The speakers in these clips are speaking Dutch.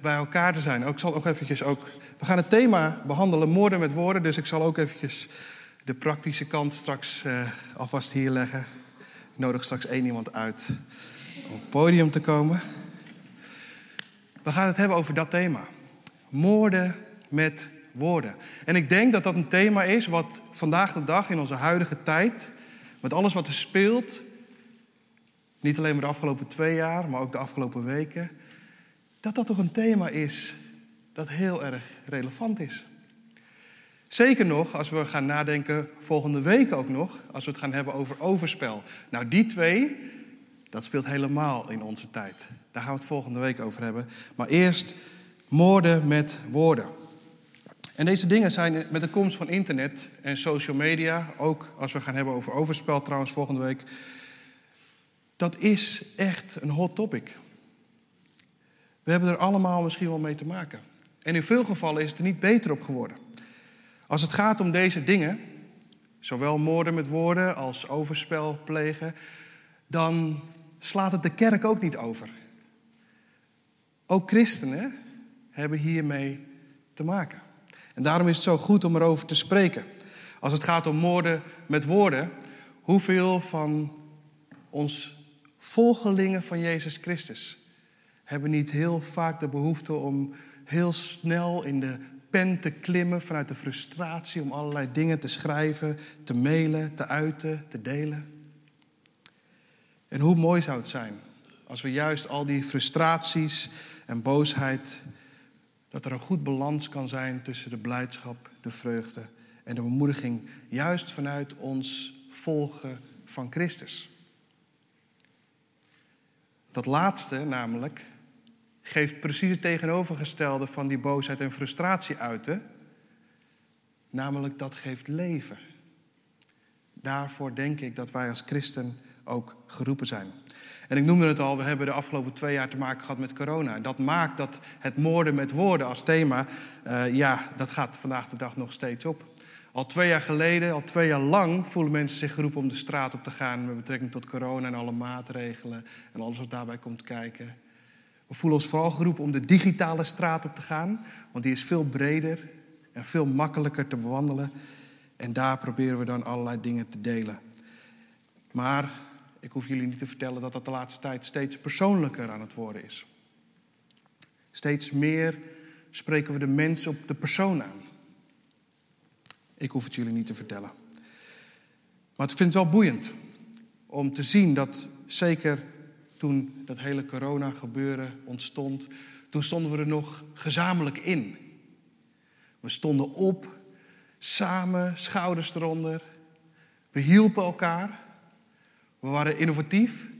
bij elkaar te zijn. Ik zal ook eventjes ook... We gaan het thema behandelen, moorden met woorden. Dus ik zal ook eventjes de praktische kant straks uh, alvast hier leggen. Ik nodig straks één iemand uit om op het podium te komen. We gaan het hebben over dat thema. Moorden met woorden. En ik denk dat dat een thema is wat vandaag de dag in onze huidige tijd... met alles wat er speelt... Niet alleen maar de afgelopen twee jaar, maar ook de afgelopen weken dat dat toch een thema is dat heel erg relevant is. Zeker nog als we gaan nadenken volgende week ook nog, als we het gaan hebben over overspel. Nou, die twee, dat speelt helemaal in onze tijd. Daar gaan we het volgende week over hebben. Maar eerst moorden met woorden. En deze dingen zijn met de komst van internet en social media, ook als we gaan hebben over overspel trouwens volgende week, dat is echt een hot topic. We hebben er allemaal misschien wel mee te maken. En in veel gevallen is het er niet beter op geworden. Als het gaat om deze dingen, zowel moorden met woorden als overspel plegen, dan slaat het de kerk ook niet over. Ook christenen hebben hiermee te maken. En daarom is het zo goed om erover te spreken. Als het gaat om moorden met woorden, hoeveel van ons volgelingen van Jezus Christus hebben niet heel vaak de behoefte om heel snel in de pen te klimmen vanuit de frustratie om allerlei dingen te schrijven, te mailen, te uiten, te delen. En hoe mooi zou het zijn als we juist al die frustraties en boosheid, dat er een goed balans kan zijn tussen de blijdschap, de vreugde en de bemoediging, juist vanuit ons volgen van Christus. Dat laatste namelijk geeft precies het tegenovergestelde van die boosheid en frustratie uiten. Namelijk dat geeft leven. Daarvoor denk ik dat wij als christen ook geroepen zijn. En ik noemde het al, we hebben de afgelopen twee jaar te maken gehad met corona. En dat maakt dat het moorden met woorden als thema, uh, ja, dat gaat vandaag de dag nog steeds op. Al twee jaar geleden, al twee jaar lang voelen mensen zich geroepen om de straat op te gaan met betrekking tot corona en alle maatregelen en alles wat daarbij komt kijken. We voelen ons vooral geroepen om de digitale straat op te gaan, want die is veel breder en veel makkelijker te bewandelen. En daar proberen we dan allerlei dingen te delen. Maar ik hoef jullie niet te vertellen dat dat de laatste tijd steeds persoonlijker aan het worden is. Steeds meer spreken we de mens op de persoon aan. Ik hoef het jullie niet te vertellen. Maar ik vind het wel boeiend om te zien dat zeker toen dat hele corona gebeuren ontstond, toen stonden we er nog gezamenlijk in. We stonden op, samen, schouders eronder. We hielpen elkaar. We waren innovatief.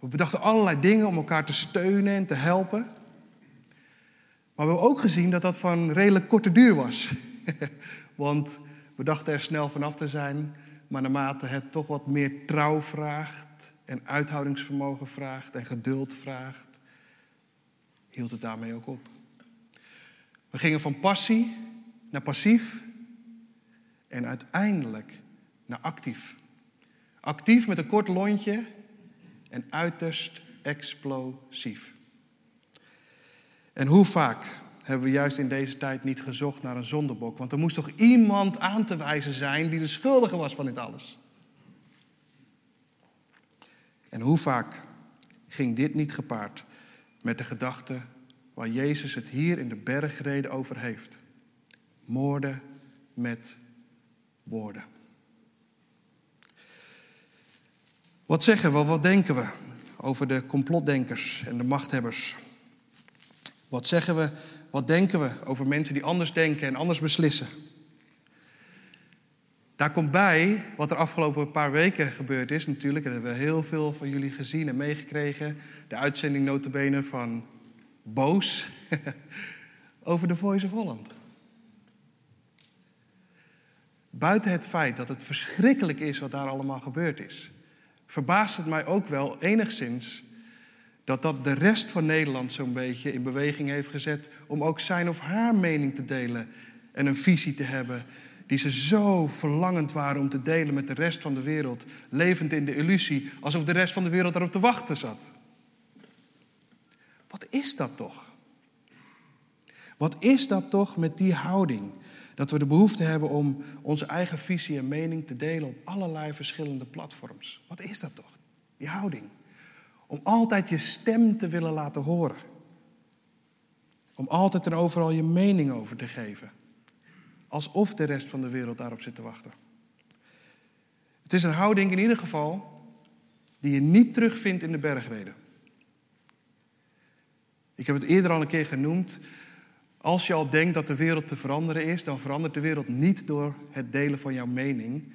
We bedachten allerlei dingen om elkaar te steunen en te helpen. Maar we hebben ook gezien dat dat van redelijk korte duur was. Want we dachten er snel vanaf te zijn, maar naarmate het toch wat meer trouw vraagt en uithoudingsvermogen vraagt en geduld vraagt, hield het daarmee ook op. We gingen van passie naar passief en uiteindelijk naar actief. Actief met een kort lontje en uiterst explosief. En hoe vaak hebben we juist in deze tijd niet gezocht naar een zondebok? Want er moest toch iemand aan te wijzen zijn die de schuldige was van dit alles? En hoe vaak ging dit niet gepaard met de gedachte waar Jezus het hier in de bergreden over heeft? Moorden met woorden. Wat zeggen we, wat denken we over de complotdenkers en de machthebbers? Wat zeggen we, wat denken we over mensen die anders denken en anders beslissen? Daar komt bij wat er afgelopen paar weken gebeurd is natuurlijk. En hebben we heel veel van jullie gezien en meegekregen. De uitzending notabene van Boos over de Voice of Holland. buiten het feit dat het verschrikkelijk is wat daar allemaal gebeurd is, verbaast het mij ook wel enigszins dat dat de rest van Nederland zo'n beetje in beweging heeft gezet om ook zijn of haar mening te delen en een visie te hebben die ze zo verlangend waren om te delen met de rest van de wereld, levend in de illusie, alsof de rest van de wereld daarop te wachten zat. Wat is dat toch? Wat is dat toch met die houding? Dat we de behoefte hebben om onze eigen visie en mening te delen op allerlei verschillende platforms. Wat is dat toch? Die houding. Om altijd je stem te willen laten horen. Om altijd en overal je mening over te geven. Alsof de rest van de wereld daarop zit te wachten. Het is een houding in ieder geval die je niet terugvindt in de bergreden. Ik heb het eerder al een keer genoemd. Als je al denkt dat de wereld te veranderen is, dan verandert de wereld niet door het delen van jouw mening.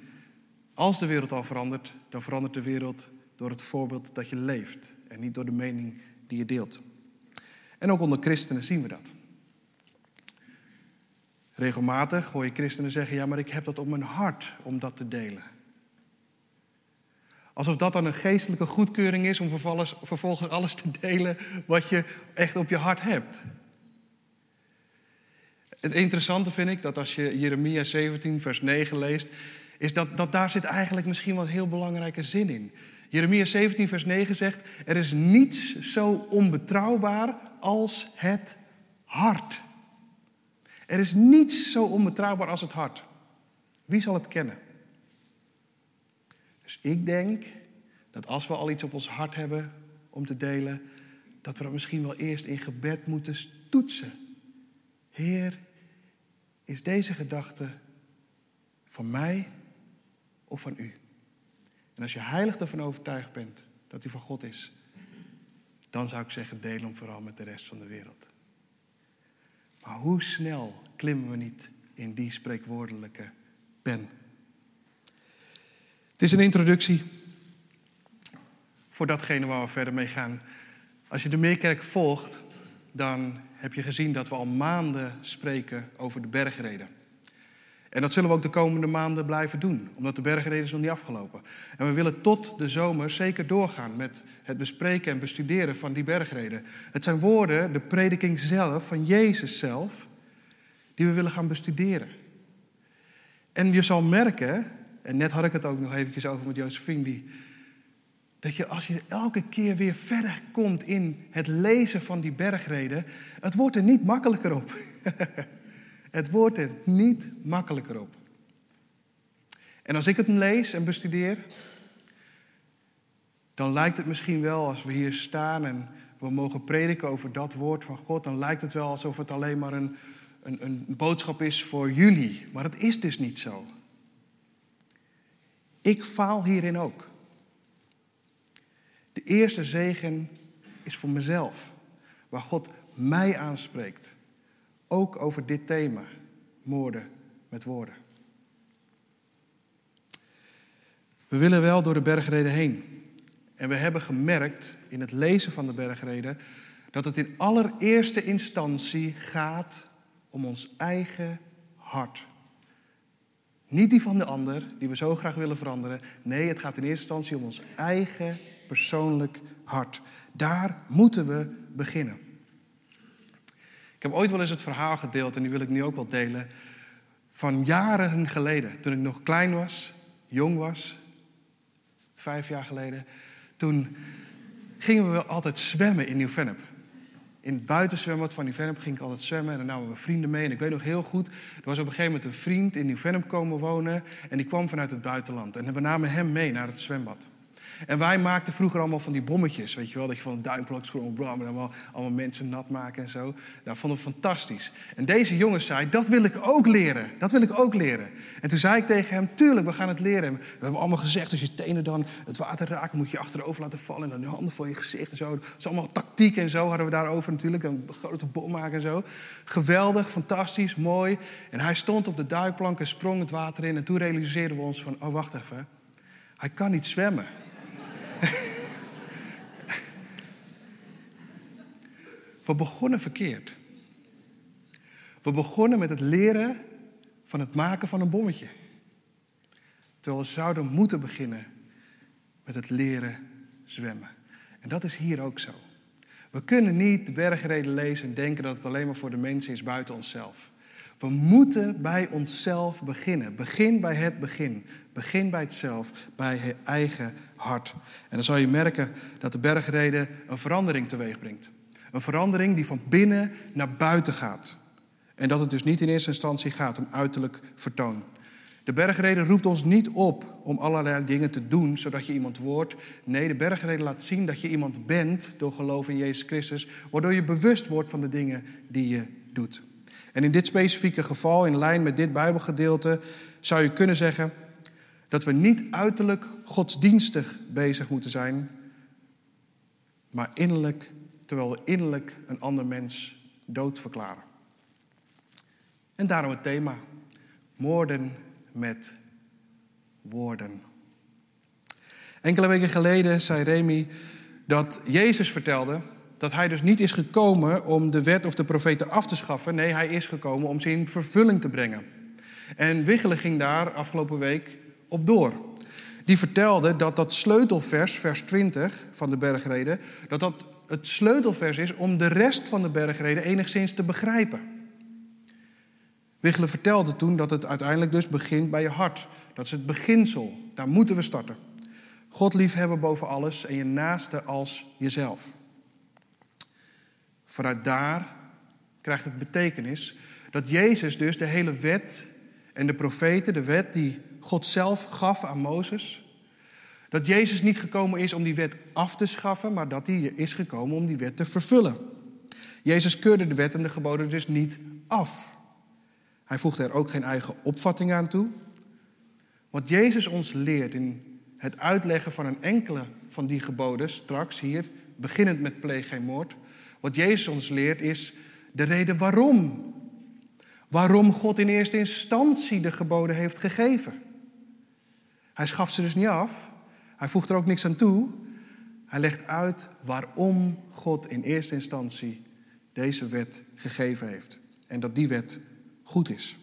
Als de wereld al verandert, dan verandert de wereld door het voorbeeld dat je leeft en niet door de mening die je deelt. En ook onder christenen zien we dat. Regelmatig hoor je christenen zeggen: Ja, maar ik heb dat op mijn hart om dat te delen. Alsof dat dan een geestelijke goedkeuring is om vervolgens alles te delen wat je echt op je hart hebt. Het interessante vind ik dat als je Jeremia 17, vers 9 leest, is dat, dat daar zit eigenlijk misschien wel een heel belangrijke zin in. Jeremia 17, vers 9 zegt: Er is niets zo onbetrouwbaar als het hart. Er is niets zo onbetrouwbaar als het hart. Wie zal het kennen? Dus ik denk dat als we al iets op ons hart hebben om te delen, dat we dat misschien wel eerst in gebed moeten toetsen. Heer, is deze gedachte van mij of van u? En als je heilig ervan overtuigd bent dat hij van God is, dan zou ik zeggen, deel hem vooral met de rest van de wereld. Maar hoe snel klimmen we niet in die spreekwoordelijke pen? Het is een introductie voor datgene waar we verder mee gaan. Als je de Meerkerk volgt, dan heb je gezien dat we al maanden spreken over de bergreden. En dat zullen we ook de komende maanden blijven doen, omdat de bergreden is nog niet afgelopen. En we willen tot de zomer zeker doorgaan met het bespreken en bestuderen van die bergreden. Het zijn woorden, de prediking zelf, van Jezus zelf, die we willen gaan bestuderen. En je zal merken, en net had ik het ook nog eventjes over met Josephine, die, dat je als je elke keer weer verder komt in het lezen van die bergreden, het wordt er niet makkelijker op. Het wordt er niet makkelijker op. En als ik het lees en bestudeer, dan lijkt het misschien wel als we hier staan en we mogen prediken over dat woord van God, dan lijkt het wel alsof het alleen maar een, een, een boodschap is voor jullie. Maar het is dus niet zo. Ik faal hierin ook. De eerste zegen is voor mezelf, waar God mij aanspreekt. Ook over dit thema, moorden met woorden. We willen wel door de bergreden heen. En we hebben gemerkt in het lezen van de bergreden dat het in allereerste instantie gaat om ons eigen hart. Niet die van de ander, die we zo graag willen veranderen. Nee, het gaat in eerste instantie om ons eigen persoonlijk hart. Daar moeten we beginnen. Ik heb ooit wel eens het verhaal gedeeld, en die wil ik nu ook wel delen, van jaren geleden, toen ik nog klein was, jong was, vijf jaar geleden. Toen gingen we altijd zwemmen in Nieuw-Vennep. In het buitenzwembad van Nieuw-Vennep ging ik altijd zwemmen en dan namen we vrienden mee. En ik weet nog heel goed, er was op een gegeven moment een vriend in Nieuw-Vennep komen wonen en die kwam vanuit het buitenland. En we namen hem mee naar het zwembad. En wij maakten vroeger allemaal van die bommetjes, weet je wel. Dat je van een duimplank sprong, en allemaal, allemaal mensen nat maken en zo. Dat nou, vonden we fantastisch. En deze jongen zei, dat wil ik ook leren. Dat wil ik ook leren. En toen zei ik tegen hem, tuurlijk, we gaan het leren. we hebben allemaal gezegd, als je tenen dan het water raken, moet je achterover laten vallen. En dan je handen voor je gezicht en zo. Dat is allemaal tactiek en zo hadden we daarover natuurlijk. Een grote bom maken en zo. Geweldig, fantastisch, mooi. En hij stond op de duikplank en sprong het water in. En toen realiseerden we ons van, oh wacht even. Hij kan niet zwemmen. We begonnen verkeerd. We begonnen met het leren van het maken van een bommetje. Terwijl we zouden moeten beginnen met het leren zwemmen. En dat is hier ook zo. We kunnen niet de bergreden lezen en denken dat het alleen maar voor de mensen is buiten onszelf. We moeten bij onszelf beginnen. Begin bij het begin. Begin bij het zelf, bij je eigen hart. En dan zal je merken dat de bergreden een verandering teweeg brengt. Een verandering die van binnen naar buiten gaat. En dat het dus niet in eerste instantie gaat om uiterlijk vertoon. De bergreden roept ons niet op om allerlei dingen te doen zodat je iemand wordt. Nee, de bergreden laat zien dat je iemand bent door geloof in Jezus Christus, waardoor je bewust wordt van de dingen die je doet. En in dit specifieke geval, in lijn met dit Bijbelgedeelte, zou je kunnen zeggen dat we niet uiterlijk godsdienstig bezig moeten zijn, maar innerlijk, terwijl we innerlijk een ander mens dood verklaren. En daarom het thema: moorden met woorden. Enkele weken geleden zei Remy dat Jezus vertelde dat hij dus niet is gekomen om de wet of de profeten af te schaffen. Nee, hij is gekomen om ze in vervulling te brengen. En Wiggelen ging daar afgelopen week op door. Die vertelde dat dat sleutelvers, vers 20 van de bergreden, dat dat het sleutelvers is om de rest van de bergreden enigszins te begrijpen. Wiggelen vertelde toen dat het uiteindelijk dus begint bij je hart. Dat is het beginsel. Daar moeten we starten. God liefhebben boven alles en je naaste als jezelf. Vanuit daar krijgt het betekenis dat Jezus dus de hele wet en de profeten, de wet die God zelf gaf aan Mozes, dat Jezus niet gekomen is om die wet af te schaffen, maar dat hij is gekomen om die wet te vervullen. Jezus keurde de wet en de geboden dus niet af. Hij voegde er ook geen eigen opvatting aan toe. Wat Jezus ons leert in het uitleggen van een enkele van die geboden, straks hier, beginnend met pleeg geen moord, wat Jezus ons leert is de reden waarom. Waarom God in eerste instantie de geboden heeft gegeven. Hij schaft ze dus niet af. Hij voegt er ook niks aan toe. Hij legt uit waarom God in eerste instantie deze wet gegeven heeft. En dat die wet goed is.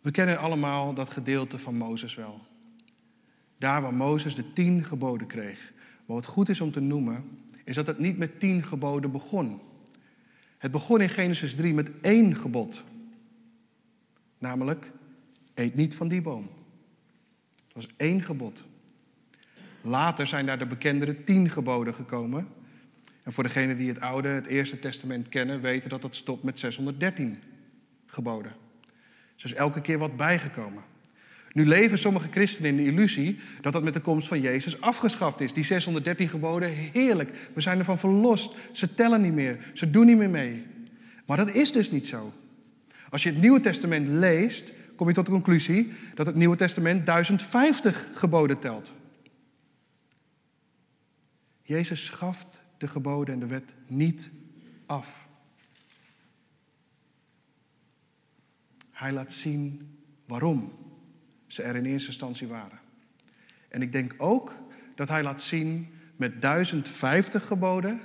We kennen allemaal dat gedeelte van Mozes wel. Daar waar Mozes de tien geboden kreeg. Maar wat goed is om te noemen, is dat het niet met tien geboden begon. Het begon in Genesis 3 met één gebod. Namelijk, eet niet van die boom. Het was één gebod. Later zijn daar de bekendere tien geboden gekomen. En voor degenen die het Oude, het Eerste Testament kennen, weten dat dat stopt met 613 geboden. Dus elke keer wat bijgekomen. Nu leven sommige christenen in de illusie dat dat met de komst van Jezus afgeschaft is. Die 613 geboden, heerlijk. We zijn ervan verlost. Ze tellen niet meer. Ze doen niet meer mee. Maar dat is dus niet zo. Als je het Nieuwe Testament leest, kom je tot de conclusie dat het Nieuwe Testament 1050 geboden telt. Jezus schaft de geboden en de wet niet af. Hij laat zien waarom ze er in eerste instantie waren. En ik denk ook dat hij laat zien met 1050 geboden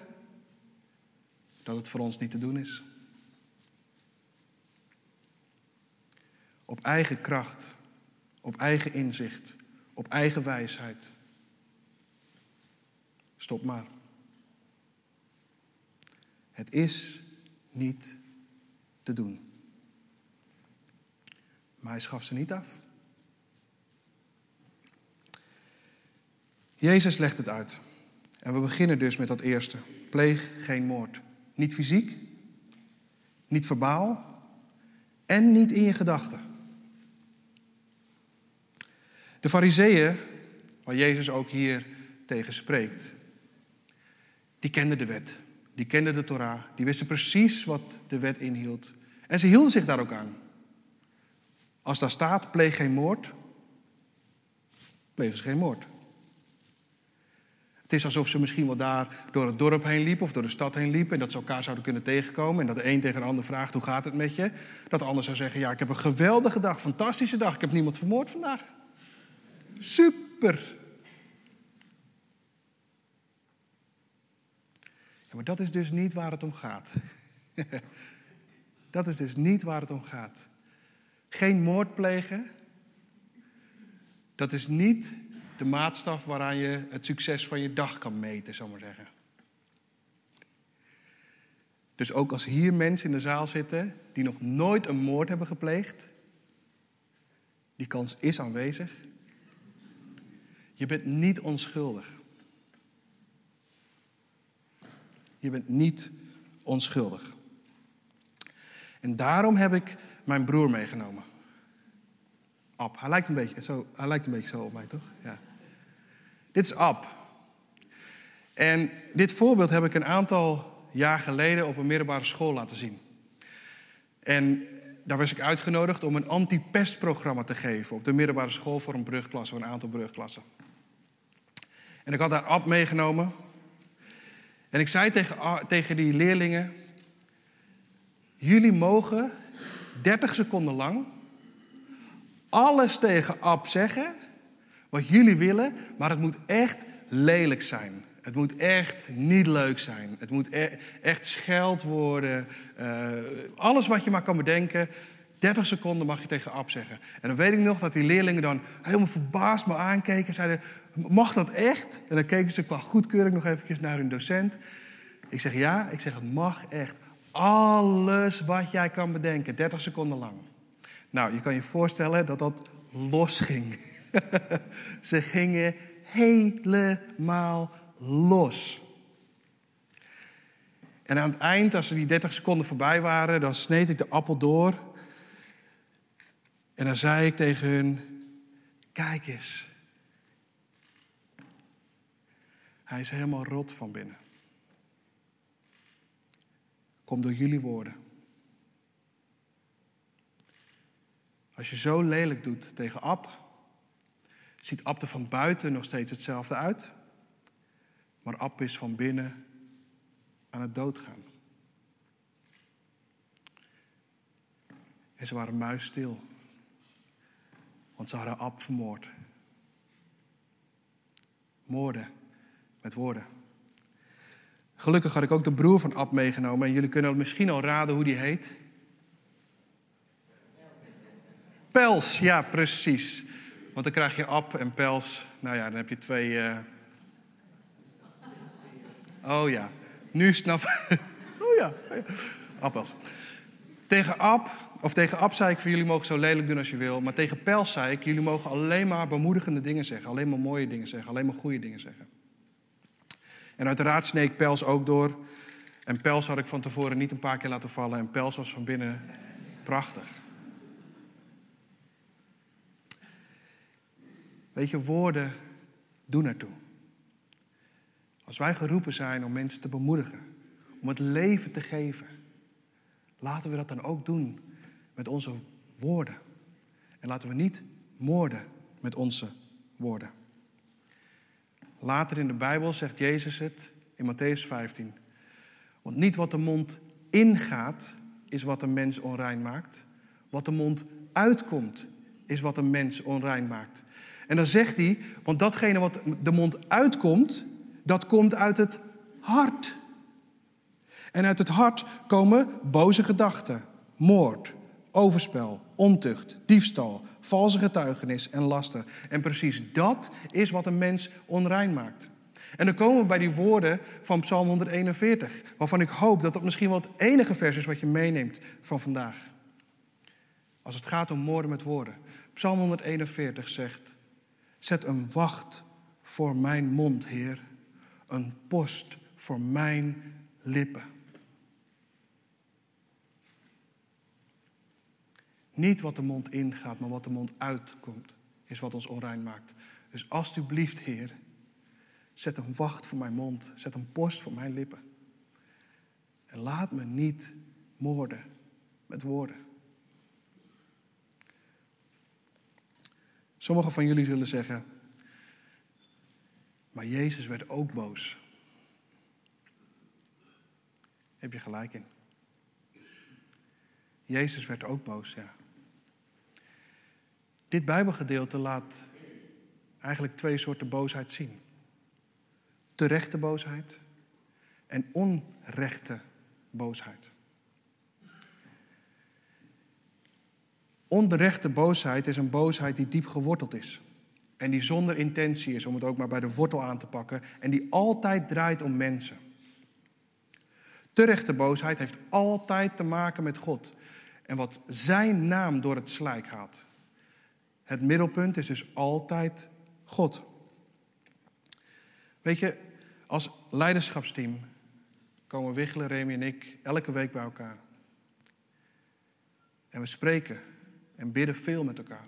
dat het voor ons niet te doen is. Op eigen kracht, op eigen inzicht, op eigen wijsheid. Stop maar. Het is niet te doen. Maar hij schaft ze niet af. Jezus legt het uit. En we beginnen dus met dat eerste. Pleeg geen moord. Niet fysiek, niet verbaal en niet in je gedachten. De fariseeën, waar Jezus ook hier tegen spreekt, die kenden de wet. Die kenden de Torah. Die wisten precies wat de wet inhield. En ze hielden zich daar ook aan. Als daar staat, pleeg geen moord, plegen ze geen moord. Het is alsof ze misschien wel daar door het dorp heen liepen of door de stad heen liepen en dat ze elkaar zouden kunnen tegenkomen en dat de een tegen de ander vraagt hoe gaat het met je. Dat de ander zou zeggen ja ik heb een geweldige dag, fantastische dag, ik heb niemand vermoord vandaag. Super. Ja, maar dat is dus niet waar het om gaat. dat is dus niet waar het om gaat. Geen moord plegen, Dat is niet de maatstaf waaraan je het succes van je dag kan meten, zou ik maar zeggen. Dus ook als hier mensen in de zaal zitten die nog nooit een moord hebben gepleegd, die kans is aanwezig. Je bent niet onschuldig. Je bent niet onschuldig. En daarom heb ik mijn broer meegenomen. Ab. Hij lijkt een beetje zo, hij lijkt een beetje zo op mij, toch? Ja. Dit is Ab. En dit voorbeeld heb ik een aantal jaar geleden op een middelbare school laten zien. En daar was ik uitgenodigd om een anti-pestprogramma te geven op de middelbare school voor een brugklasse, voor een aantal brugklassen. En ik had daar Ab meegenomen. En ik zei tegen, tegen die leerlingen: Jullie mogen 30 seconden lang alles tegen Ab zeggen wat jullie willen, maar het moet echt lelijk zijn. Het moet echt niet leuk zijn. Het moet e- echt scheld worden. Uh, alles wat je maar kan bedenken. 30 seconden mag je tegen Ab zeggen. En dan weet ik nog dat die leerlingen dan helemaal verbaasd me aankeken. Zeiden, mag dat echt? En dan keken ze qua goedkeuring nog eventjes naar hun docent. Ik zeg ja, ik zeg het mag echt. Alles wat jij kan bedenken, 30 seconden lang. Nou, je kan je voorstellen dat dat losging. Ze gingen helemaal los. En aan het eind, als er die 30 seconden voorbij waren, dan sneed ik de appel door. En dan zei ik tegen hun: Kijk eens. Hij is helemaal rot van binnen. Kom door jullie woorden. Als je zo lelijk doet tegen Ab, ziet Ab er van buiten nog steeds hetzelfde uit. Maar Ab is van binnen aan het doodgaan. En ze waren muisstil. Want ze hadden Ab vermoord. Moorden met woorden. Gelukkig had ik ook de broer van Ab meegenomen. En jullie kunnen misschien al raden hoe die heet. Pels, ja, precies. Want dan krijg je Ab en Pels. Nou ja, dan heb je twee. Uh... Oh ja, nu snap Oh ja, appels. Tegen Ab, of tegen Ab zei ik van jullie mogen zo lelijk doen als je wil. Maar tegen Pels zei ik, jullie mogen alleen maar bemoedigende dingen zeggen. Alleen maar mooie dingen zeggen. Alleen maar goede dingen zeggen. En uiteraard sneek Pels ook door. En Pels had ik van tevoren niet een paar keer laten vallen. En Pels was van binnen prachtig. Weet je, woorden doen ertoe. Als wij geroepen zijn om mensen te bemoedigen, om het leven te geven, laten we dat dan ook doen met onze woorden. En laten we niet moorden met onze woorden. Later in de Bijbel zegt Jezus het in Matthäus 15. Want niet wat de mond ingaat, is wat een mens onrein maakt. Wat de mond uitkomt, is wat een mens onrein maakt. En dan zegt hij, want datgene wat de mond uitkomt, dat komt uit het hart. En uit het hart komen boze gedachten, moord, overspel, ontucht, diefstal, valse getuigenis en laster. En precies dat is wat een mens onrein maakt. En dan komen we bij die woorden van Psalm 141, waarvan ik hoop dat dat misschien wel het enige vers is wat je meeneemt van vandaag. Als het gaat om moorden met woorden. Psalm 141 zegt: Zet een wacht voor mijn mond, Heer, een post voor mijn lippen. Niet wat de mond ingaat, maar wat de mond uitkomt, is wat ons onrein maakt. Dus alsjeblieft, Heer, zet een wacht voor mijn mond, zet een post voor mijn lippen. En laat me niet moorden met woorden. Sommigen van jullie zullen zeggen, maar Jezus werd ook boos. Heb je gelijk in. Jezus werd ook boos, ja. Dit Bijbelgedeelte laat eigenlijk twee soorten boosheid zien: terechte boosheid en onrechte boosheid. Onrechte boosheid is een boosheid die diep geworteld is En die zonder intentie is om het ook maar bij de wortel aan te pakken. En die altijd draait om mensen. Terechte boosheid heeft altijd te maken met God. En wat zijn naam door het slijk gaat. Het middelpunt is dus altijd God. Weet je, als leiderschapsteam komen Wiggelen, Remy en ik elke week bij elkaar. En we spreken en bidden veel met elkaar.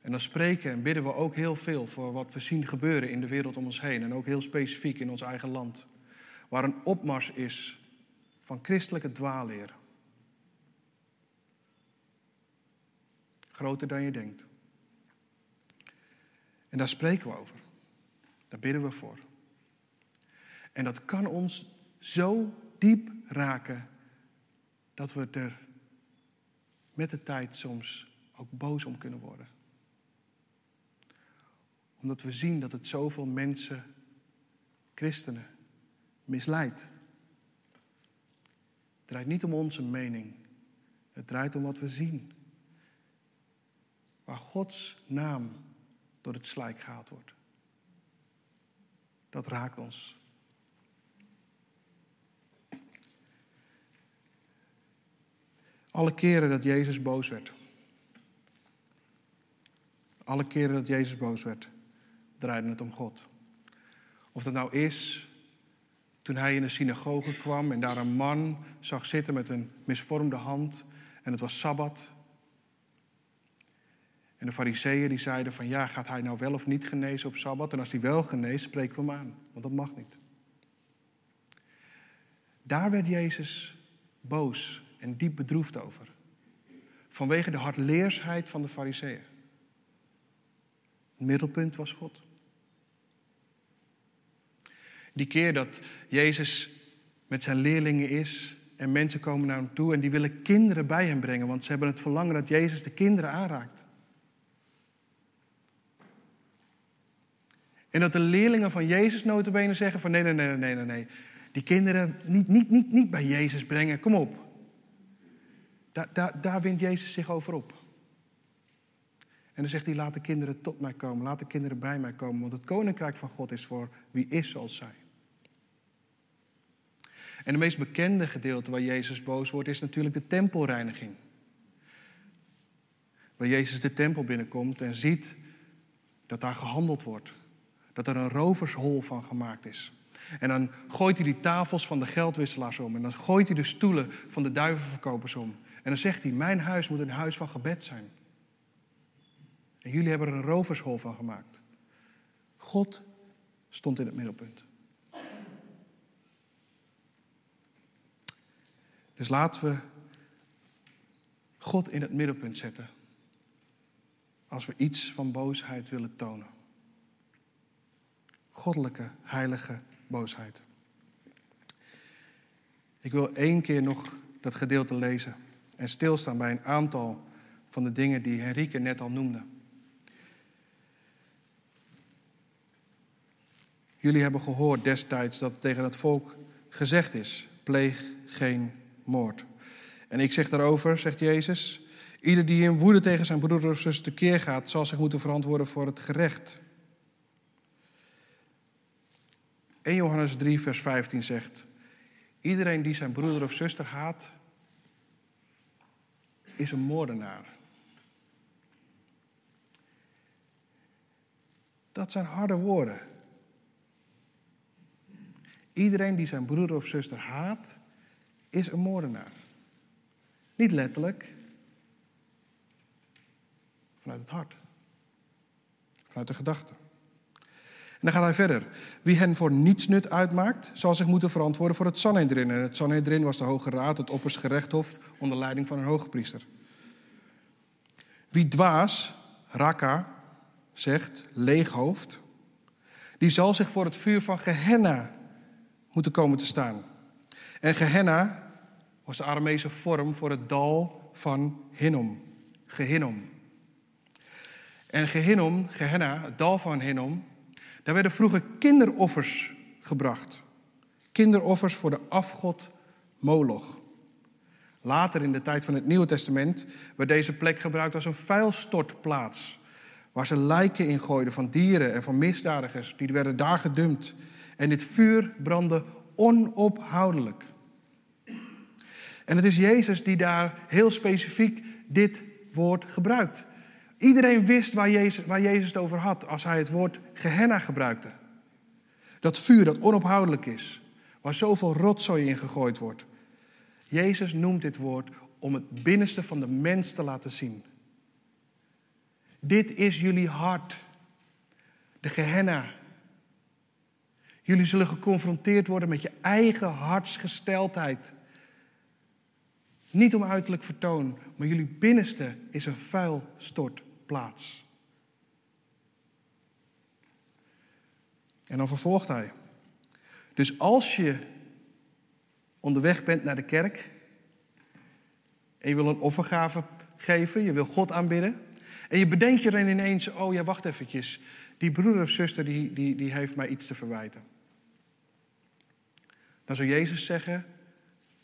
En dan spreken en bidden we ook heel veel voor wat we zien gebeuren in de wereld om ons heen. En ook heel specifiek in ons eigen land. Waar een opmars is van christelijke dwaalleer. Groter dan je denkt. En daar spreken we over. Daar bidden we voor. En dat kan ons zo diep raken dat we er met de tijd soms ook boos om kunnen worden. Omdat we zien dat het zoveel mensen, christenen, misleidt. Het draait niet om onze mening. Het draait om wat we zien. Waar Gods naam door het slijk gehaald wordt. Dat raakt ons. Alle keren dat Jezus boos werd. Alle keren dat Jezus boos werd, draaide het om God. Of dat nou is toen hij in de synagoge kwam en daar een man zag zitten met een misvormde hand en het was Sabbat. En de fariseeën die zeiden van ja, gaat hij nou wel of niet genezen op Sabbat? En als hij wel geneest, spreken we hem aan, want dat mag niet. Daar werd Jezus boos en diep bedroefd over. Vanwege de hardleersheid van de fariseeën. Het middelpunt was God. Die keer dat Jezus met zijn leerlingen is en mensen komen naar hem toe en die willen kinderen bij hem brengen, want ze hebben het verlangen dat Jezus de kinderen aanraakt. En dat de leerlingen van Jezus notabene zeggen van nee, nee, nee, nee, nee, nee. Die kinderen niet, niet, niet, niet bij Jezus brengen, kom op. Daar, daar, wint Jezus zich over op. En dan zegt hij, laat de kinderen tot mij komen, laat de kinderen bij mij komen, want het koninkrijk van God is voor wie is zoals zij. En het meest bekende gedeelte waar Jezus boos wordt is natuurlijk de tempelreiniging. Waar Jezus de tempel binnenkomt en ziet dat daar gehandeld wordt. Dat er een rovershol van gemaakt is. En dan gooit hij die tafels van de geldwisselaars om. En dan gooit hij de stoelen van de duivenverkopers om. En dan zegt hij, mijn huis moet een huis van gebed zijn. En jullie hebben er een rovershol van gemaakt. God stond in het middelpunt. Dus laten we God in het middelpunt zetten. Als we iets van boosheid willen tonen. Goddelijke, heilige boosheid. Ik wil één keer nog dat gedeelte lezen en stilstaan bij een aantal van de dingen die Henrike net al noemde. Jullie hebben gehoord destijds dat tegen het volk gezegd is: pleeg geen moord. En ik zeg daarover, zegt Jezus, ieder die in woede tegen zijn broeder of zus tekeer gaat, zal zich moeten verantwoorden voor het gerecht. 1 Johannes 3, vers 15 zegt: Iedereen die zijn broeder of zuster haat, is een moordenaar. Dat zijn harde woorden. Iedereen die zijn broeder of zuster haat, is een moordenaar. Niet letterlijk, vanuit het hart, vanuit de gedachte. En dan gaat hij verder. Wie hen voor niets nut uitmaakt, zal zich moeten verantwoorden voor het Sanhedrin. En het Sanhedrin was de Hoge Raad, het opperst gerechthof, onder leiding van een hoogpriester. Wie dwaas, raka, zegt, leeghoofd, die zal zich voor het vuur van Gehenna moeten komen te staan. En Gehenna was de Aramese vorm voor het dal van Hinnom. Gehinnom. En Gehinnom, Gehenna, het dal van Hinnom, daar werden vroeger kinderoffers gebracht. Kinderoffers voor de afgod Moloch. Later in de tijd van het Nieuwe Testament werd deze plek gebruikt als een vuilstortplaats. Waar ze lijken ingooiden van dieren en van misdadigers. Die werden daar gedumpt. En dit vuur brandde onophoudelijk. En het is Jezus die daar heel specifiek dit woord gebruikt. Iedereen wist waar Jezus, waar Jezus het over had als hij het woord Gehenna gebruikte. Dat vuur dat onophoudelijk is, waar zoveel rotzooi in gegooid wordt. Jezus noemt dit woord om het binnenste van de mens te laten zien. Dit is jullie hart, de Gehenna. Jullie zullen geconfronteerd worden met je eigen hartsgesteldheid. Niet om uiterlijk vertoon, maar jullie binnenste is een vuilstortplaats. En dan vervolgt hij. Dus als je onderweg bent naar de kerk en je wil een offergave geven, je wil God aanbidden en je bedenkt je dan ineens, oh ja, wacht eventjes, die broeder of zuster die, die, die heeft mij iets te verwijten. Dan zou Jezus zeggen,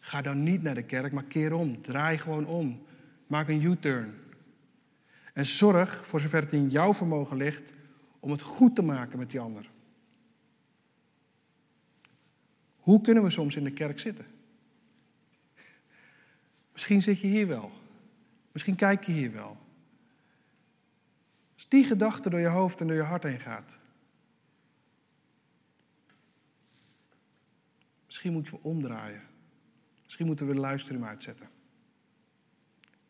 ga dan niet naar de kerk, maar keer om, draai gewoon om, maak een U-turn. En zorg, voor zover het in jouw vermogen ligt, om het goed te maken met die ander. Hoe kunnen we soms in de kerk zitten? Misschien zit je hier wel. Misschien kijk je hier wel. Als die gedachte door je hoofd en door je hart heen gaat. Misschien moet je omdraaien. Misschien moeten we de luisteren uitzetten.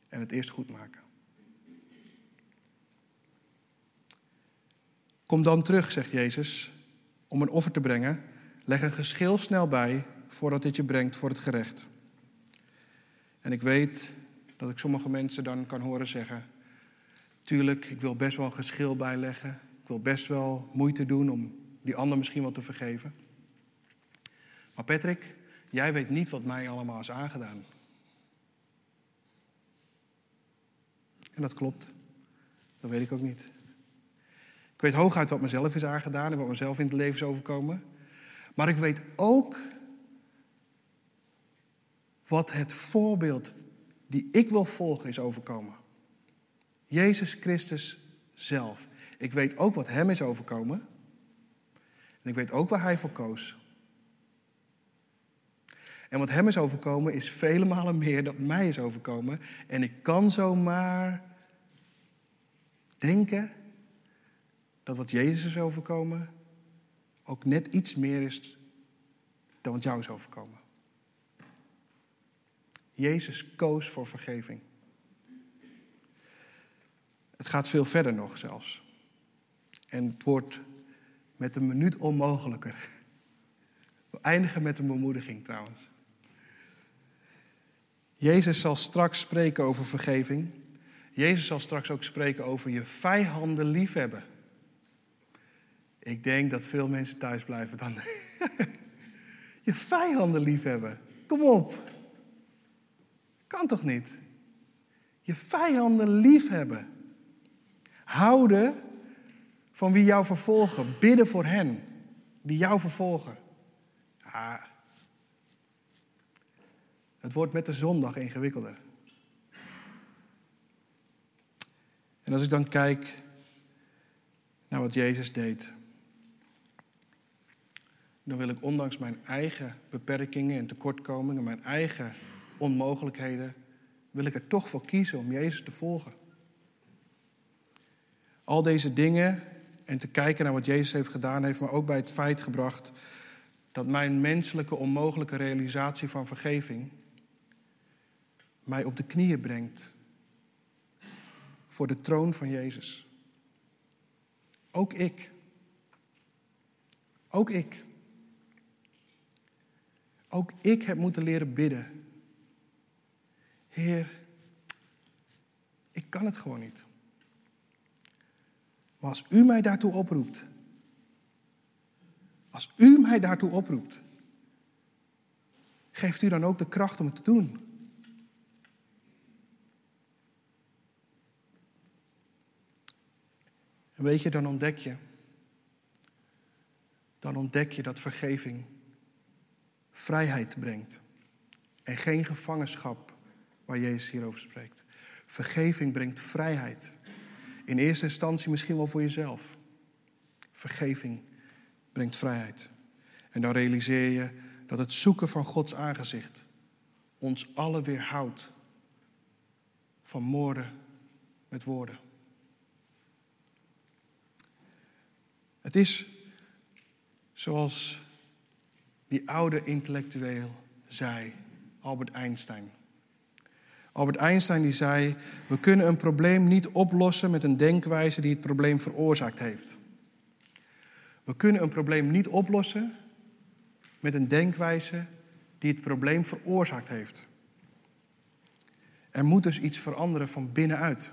En het eerst goed maken. Kom dan terug, zegt Jezus, om een offer te brengen. Leg een geschil snel bij voordat dit je brengt voor het gerecht. En ik weet dat ik sommige mensen dan kan horen zeggen: Tuurlijk, ik wil best wel een geschil bijleggen. Ik wil best wel moeite doen om die ander misschien wat te vergeven. Maar Patrick, jij weet niet wat mij allemaal is aangedaan. En dat klopt. Dat weet ik ook niet. Ik weet hooguit wat mezelf is aangedaan en wat mezelf in het leven is overkomen. Maar ik weet ook wat het voorbeeld die ik wil volgen is overkomen. Jezus Christus zelf. Ik weet ook wat hem is overkomen. En ik weet ook waar hij voor koos. En wat hem is overkomen is vele malen meer dan mij is overkomen. En ik kan zomaar denken dat wat Jezus is overkomen ook net iets meer is dan wat jou is overkomen. Jezus koos voor vergeving. Het gaat veel verder nog zelfs. En het wordt met een minuut onmogelijker. We eindigen met een bemoediging trouwens. Jezus zal straks spreken over vergeving. Jezus zal straks ook spreken over je vijanden liefhebben. Ik denk dat veel mensen thuis blijven dan. je vijanden liefhebben. Kom op. Kan toch niet? Je vijanden liefhebben. Houden van wie jou vervolgen. Bidden voor hen die jou vervolgen. Het wordt met de zondag ingewikkelder. En als ik dan kijk naar wat Jezus deed, dan wil ik ondanks mijn eigen beperkingen en tekortkomingen, mijn eigen onmogelijkheden, wil ik er toch voor kiezen om Jezus te volgen. Al deze dingen en te kijken naar wat Jezus heeft gedaan, heeft me ook bij het feit gebracht dat mijn menselijke onmogelijke realisatie van vergeving mij op de knieën brengt voor de troon van Jezus. Ook ik. Ook ik. Ook ik heb moeten leren bidden. Heer, ik kan het gewoon niet. Maar als u mij daartoe oproept, als u mij daartoe oproept, geeft u dan ook de kracht om het te doen. En weet je, dan ontdek je, dan ontdek je dat vergeving vrijheid brengt. En geen gevangenschap waar Jezus hierover spreekt. Vergeving brengt vrijheid. In eerste instantie misschien wel voor jezelf. Vergeving brengt vrijheid. En dan realiseer je dat het zoeken van Gods aangezicht ons allen weerhoudt van moorden met woorden. Het is zoals die oude intellectueel zei, Albert Einstein. Albert Einstein die zei, we kunnen een probleem niet oplossen met een denkwijze die het probleem veroorzaakt heeft. We kunnen een probleem niet oplossen met een denkwijze die het probleem veroorzaakt heeft. Er moet dus iets veranderen van binnenuit.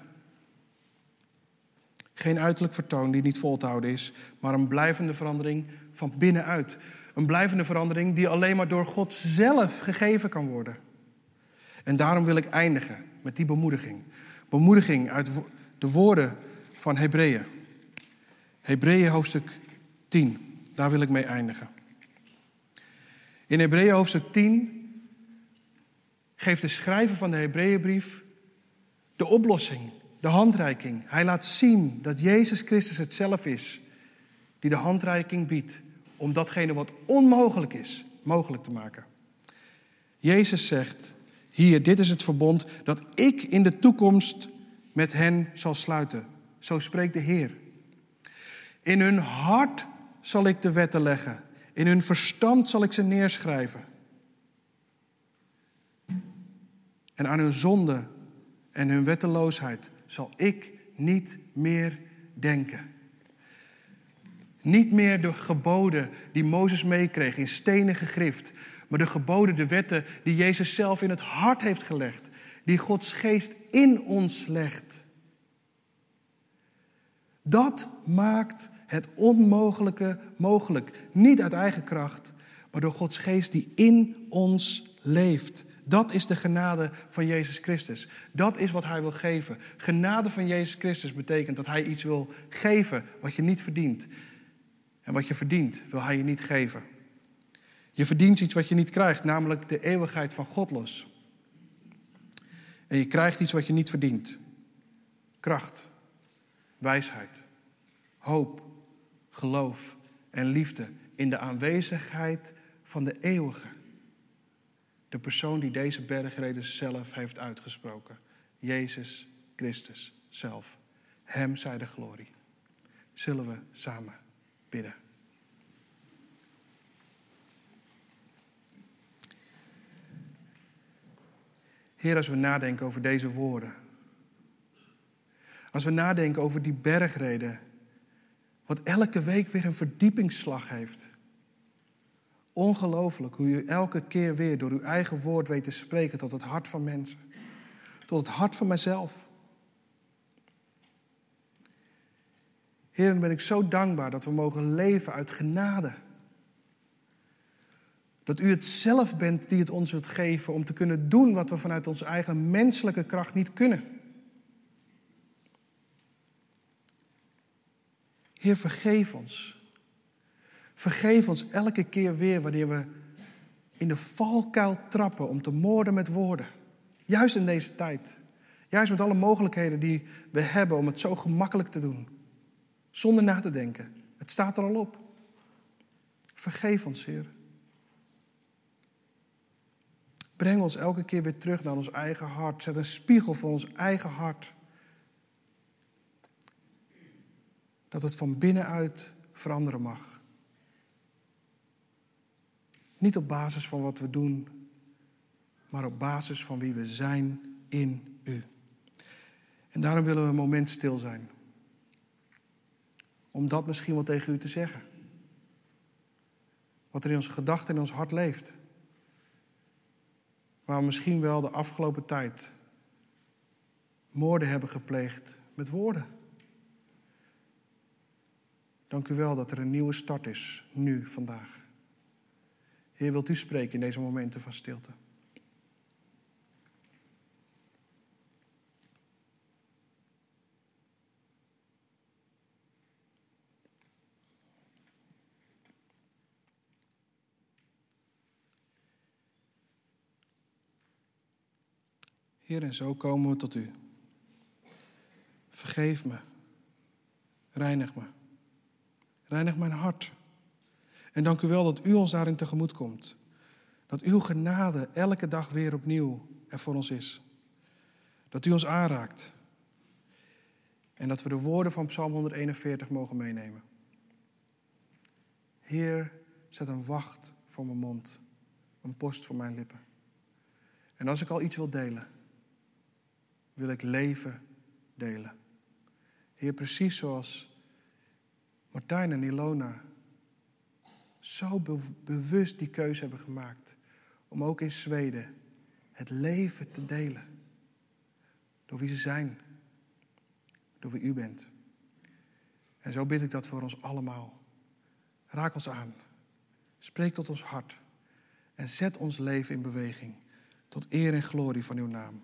Geen uiterlijk vertoon die niet vol te houden is, maar een blijvende verandering van binnenuit. Een blijvende verandering die alleen maar door God zelf gegeven kan worden. En daarom wil ik eindigen met die bemoediging. Bemoediging uit de woorden van Hebreeën. Hebreeën hoofdstuk 10, daar wil ik mee eindigen. In Hebreeën hoofdstuk 10 geeft de schrijver van de Hebreeënbrief de oplossing, de handreiking. Hij laat zien dat Jezus Christus het zelf is die de handreiking biedt om datgene wat onmogelijk is, mogelijk te maken. Jezus zegt, hier, dit is het verbond dat ik in de toekomst met hen zal sluiten. Zo spreekt de Heer. In hun hart zal ik de wetten leggen. In hun verstand zal ik ze neerschrijven. En aan hun zonde en hun wetteloosheid zal ik niet meer denken. Niet meer de geboden die Mozes meekreeg in stenen gegrift, maar de geboden, de wetten die Jezus zelf in het hart heeft gelegd, die Gods geest in ons legt. Dat maakt het onmogelijke mogelijk. Niet uit eigen kracht, maar door Gods geest die in ons leeft. Dat is de genade van Jezus Christus. Dat is wat Hij wil geven. Genade van Jezus Christus betekent dat Hij iets wil geven wat je niet verdient. En wat je verdient, wil Hij je niet geven. Je verdient iets wat je niet krijgt, namelijk de eeuwigheid van God los. En je krijgt iets wat je niet verdient. Kracht, wijsheid, hoop, geloof en liefde in de aanwezigheid van de eeuwige. De persoon die deze bergreden zelf heeft uitgesproken. Jezus Christus zelf. Hem zij de glorie. Zullen we samen Heer, als we nadenken over deze woorden. Als we nadenken over die bergreden. Wat elke week weer een verdiepingsslag heeft. Ongelooflijk hoe u elke keer weer door uw eigen woord weet te spreken tot het hart van mensen. Tot het hart van mijzelf. Heer, ben ik zo dankbaar dat we mogen leven uit genade. Dat u het zelf bent die het ons wilt geven om te kunnen doen wat we vanuit onze eigen menselijke kracht niet kunnen. Heer, vergeef ons. Vergeef ons elke keer weer wanneer we in de valkuil trappen om te moorden met woorden. Juist in deze tijd. Juist met alle mogelijkheden die we hebben om het zo gemakkelijk te doen. Zonder na te denken. Het staat er al op. Vergeef ons, Heer. Breng ons elke keer weer terug naar ons eigen hart. Zet een spiegel voor ons eigen hart. Dat het van binnenuit veranderen mag. Niet op basis van wat we doen, maar op basis van wie we zijn in U. En daarom willen we een moment stil zijn. Om dat misschien wel tegen U te zeggen. Wat er in onze gedachten en in ons hart leeft waar we misschien wel de afgelopen tijd moorden hebben gepleegd met woorden. Dank u wel dat er een nieuwe start is, nu, vandaag. Heer, wilt u spreken in deze momenten van stilte? Heer, en zo komen we tot u. Vergeef me Reinig me. Reinig mijn hart. En dank u wel dat u ons daarin tegemoet komt. Dat uw genade elke dag weer opnieuw er voor ons is. Dat u ons aanraakt. En dat we de woorden van Psalm 141 mogen meenemen. Heer, zet een wacht voor mijn mond, een post voor mijn lippen. En als ik al iets wil delen, wil ik leven delen. Heer, precies zoals Martijn en Ilona zo bewust die keuze hebben gemaakt om ook in Zweden het leven te delen. Door wie ze zijn, door wie u bent. En zo bid ik dat voor ons allemaal. Raak ons aan. Spreek tot ons hart. En zet ons leven in beweging. Tot eer en glorie van uw naam.